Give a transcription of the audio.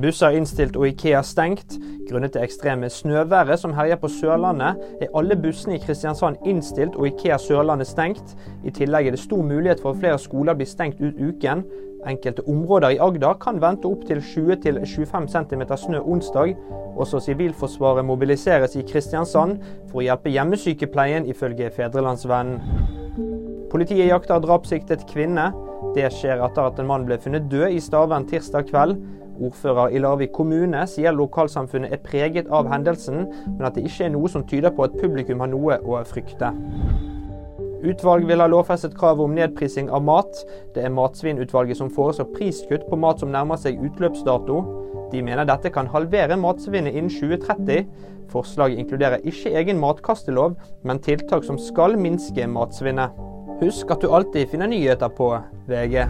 Busser er innstilt og Ikea stengt. Grunnet det ekstreme snøværet som herjer på Sørlandet, er alle bussene i Kristiansand innstilt og Ikea Sørlandet stengt. I tillegg er det stor mulighet for at flere skoler blir stengt ut uken. Enkelte områder i Agder kan vente opptil 20-25 cm snø onsdag. Også Sivilforsvaret mobiliseres i Kristiansand for å hjelpe hjemmesykepleien, ifølge Fedrelandsvennen. Politiet jakter drapssiktet kvinne. Det skjer etter at en mann ble funnet død i Stavern tirsdag kveld. Ordfører i Larvik kommune sier lokalsamfunnet er preget av hendelsen, men at det ikke er noe som tyder på at publikum har noe å frykte. Utvalg vil ha lovfestet krav om nedprising av mat. Det er Matsvinnutvalget som foreslår priskutt på mat som nærmer seg utløpsdato. De mener dette kan halvere matsvinnet innen 2030. Forslaget inkluderer ikke egen matkastelov, men tiltak som skal minske matsvinnet. Husk at du alltid finner nyheter på VG.